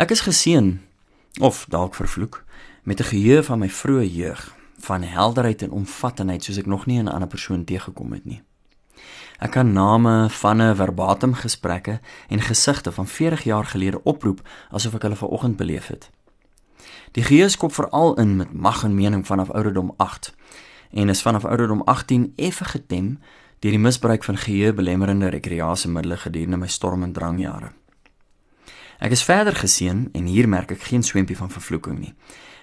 Ek is geseën of dalk vervloek met 'n geheue van my vroeë jeug, van helderheid en omvattenheid soos ek nog nie in 'n ander persoon teëgekom het nie. Ek kan name van 'n verbatim gesprekke en gesigte van 40 jaar gelede oproep asof ek hulle vanoggend beleef het. Die geheue skop veral in met mag en mening vanaf ouderdom 8 en is vanaf ouderdom 18 effe getem deur die misbruik van geheuebelemmerende rekreasiemiddels gedurende my storm en drangjare. Ek is verder geseën en hier merk ek geen swempie van vervloeking nie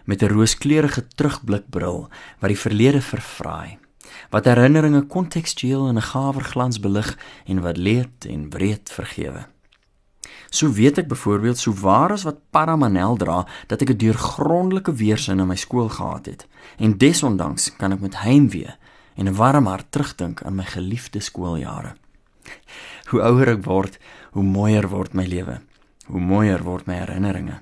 met 'n rooskleurige terugblikbril wat die verlede verfraai wat herinneringe kontekstueel in 'n gawer glans belig en wat leed en breed vergewe. So weet ek byvoorbeeld so waar as wat Paramanel dra dat ek 'n deurgrondelike weerstand in my skool gehad het en desondanks kan ek met heimwee en 'n warm hart terugdink aan my geliefde skooljare. Hoe ouer ek word, hoe mooier word my lewe. Hoe mooier word my herinneringe.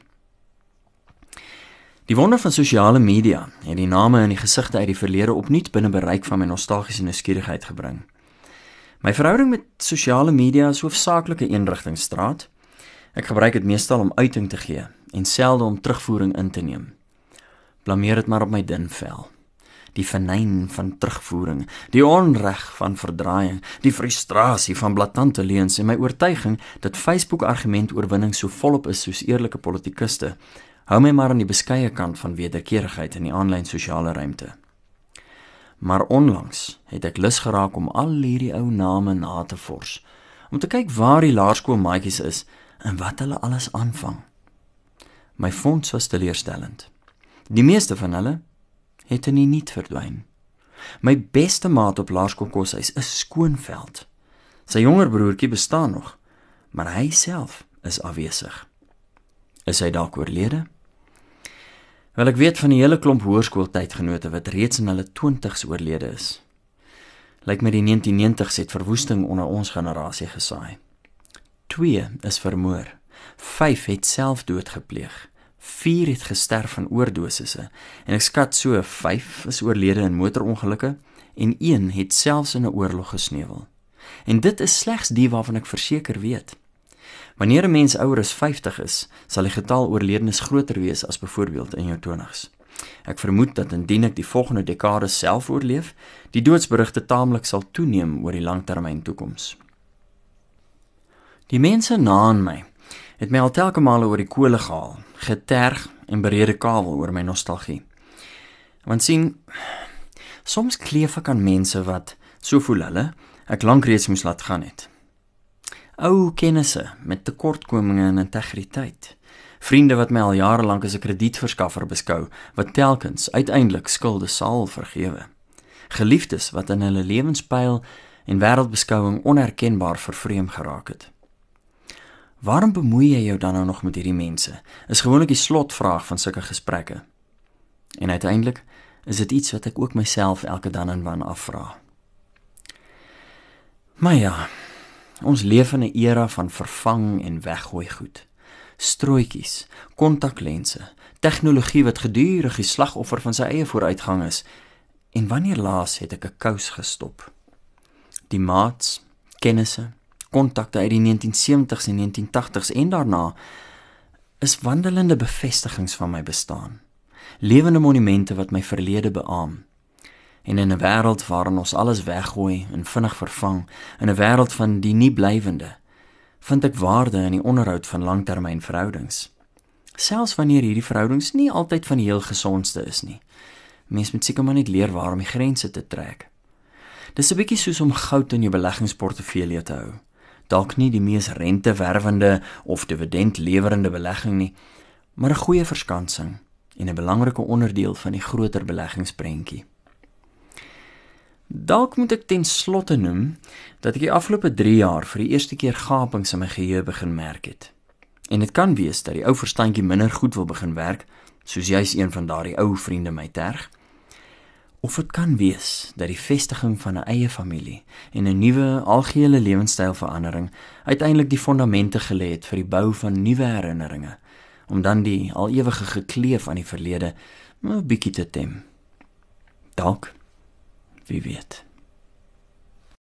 Die wonder van sosiale media het die name en die gesigte uit die verlede opnuut binne bereik van my nostalgiese nuuskierigheid gebring. My verhouding met sosiale media is hoofsaaklik 'n eenrigtingstraat. Ek gebruik dit meestal om uiting te gee en selde om terugvoering in te neem. Blameer dit maar op my dun vel die venyn van terugvoering, die onreg van verdraaiing, die frustrasie van blaatante leuns en my oortuiging dat Facebook argumentoorwinning so volop is soos eerlike politikuste, hou my maar aan die beskeie kant van wederkerigheid in die aanlyn sosiale ruimte. Maar onlangs het ek lus geraak om al hierdie ou name na te vors, om te kyk waar die laerskoolmaatjies is en wat hulle alles aanvang. My fonds was teleurstellend. Die meeste van hulle het in die niet verdwyn. My beste maat op laerskool koshuis is Skoonveld. Sy jonger broertjie bestaan nog, maar hy self is afwesig. Is hy dalk oorlede? Wel ek weet van die hele klomp hoërskooltydgenote wat reeds in hulle 20's oorlede is. Lyk my die 1990's het verwoesting onder ons generasie gesaai. 2 is vermoor. 5 het selfdood gepleeg. 4 het gesterf van oordosisse en ek skat so 5 is oorlede in motorongelukke en 1 het selfs in 'n oorlog gesneuwel. En dit is slegs die waarvan ek verseker weet. Wanneer 'n mens ouer as 50 is, sal die getal oorledenes groter wees as byvoorbeeld in jou 20's. Ek vermoed dat indien ek die volgende dekade self oorleef, die doodsberigte taamlik sal toeneem oor die langtermyn toekoms. Die mense na aan my het my al telke male oor die kole gehaal, geterg en berede kavel oor my nostalgie. Want sien, soms kleef ek aan mense wat so voel hulle, ek lank reeds moes laat gaan het. Ou kennisse met tekortkominge in integriteit. Vriende wat my al jare lank as 'n kredietverskaffer beskou, wat telkens uiteindelik skulde sal vergewe. Geliefdes wat in hulle lewenspyl en wêreldbeskouing onherkenbaar vervreem geraak het. Waarom bemoei jy jou dan nou nog met hierdie mense? Is gewoonlik die slotvraag van sulke gesprekke. En uiteindelik is dit iets wat ek ook myself elke dan en wan afvra. Maar ja, ons leef in 'n era van vervang en weggooi goed. Strooitjies, kontaklense, tegnologie wat gedurig die slagoffer van sy eie vooruitgang is. En wanneer laas het ek 'n kous gestop? Die maats, kennisse, kontakte uit die 1970s en 1980s en daarna is wandelende bevestigings van my bestaan. Lewende monumente wat my verlede beamoen. En in 'n wêreld waarin ons alles weggooi en vinnig vervang, in 'n wêreld van die nie blywende, vind ek waarde in die onderhoud van langtermynverhoudings. Selfs wanneer hierdie verhoudings nie altyd van die heel gesondste is nie. Mens moet seker maar net leer waar om die grense te trek. Dis 'n bietjie soos om goud in jou beleggingsportefeulje te hou dalk nie die mees rentewerwende of dividendlewerende belegging nie, maar 'n goeie verskansing en 'n belangrike onderdeel van die groter beleggingsprentjie. Dalk moet ek ten slotte noem dat ek die afgelope 3 jaar vir die eerste keer gapings in my geheue begin merk het. En dit kan wees dat die ou verstandjie minder goed wil begin werk, soos jy's een van daardie ou vriende my terg. Of dit kan wees dat die vestiging van 'n eie familie en 'n nuwe algehele lewenstylverandering uiteindelik die fondamente gelê het vir die bou van nuwe herinneringe om dan die al ewige gekleef aan die verlede 'n bietjie te tem. Dalk wie weet.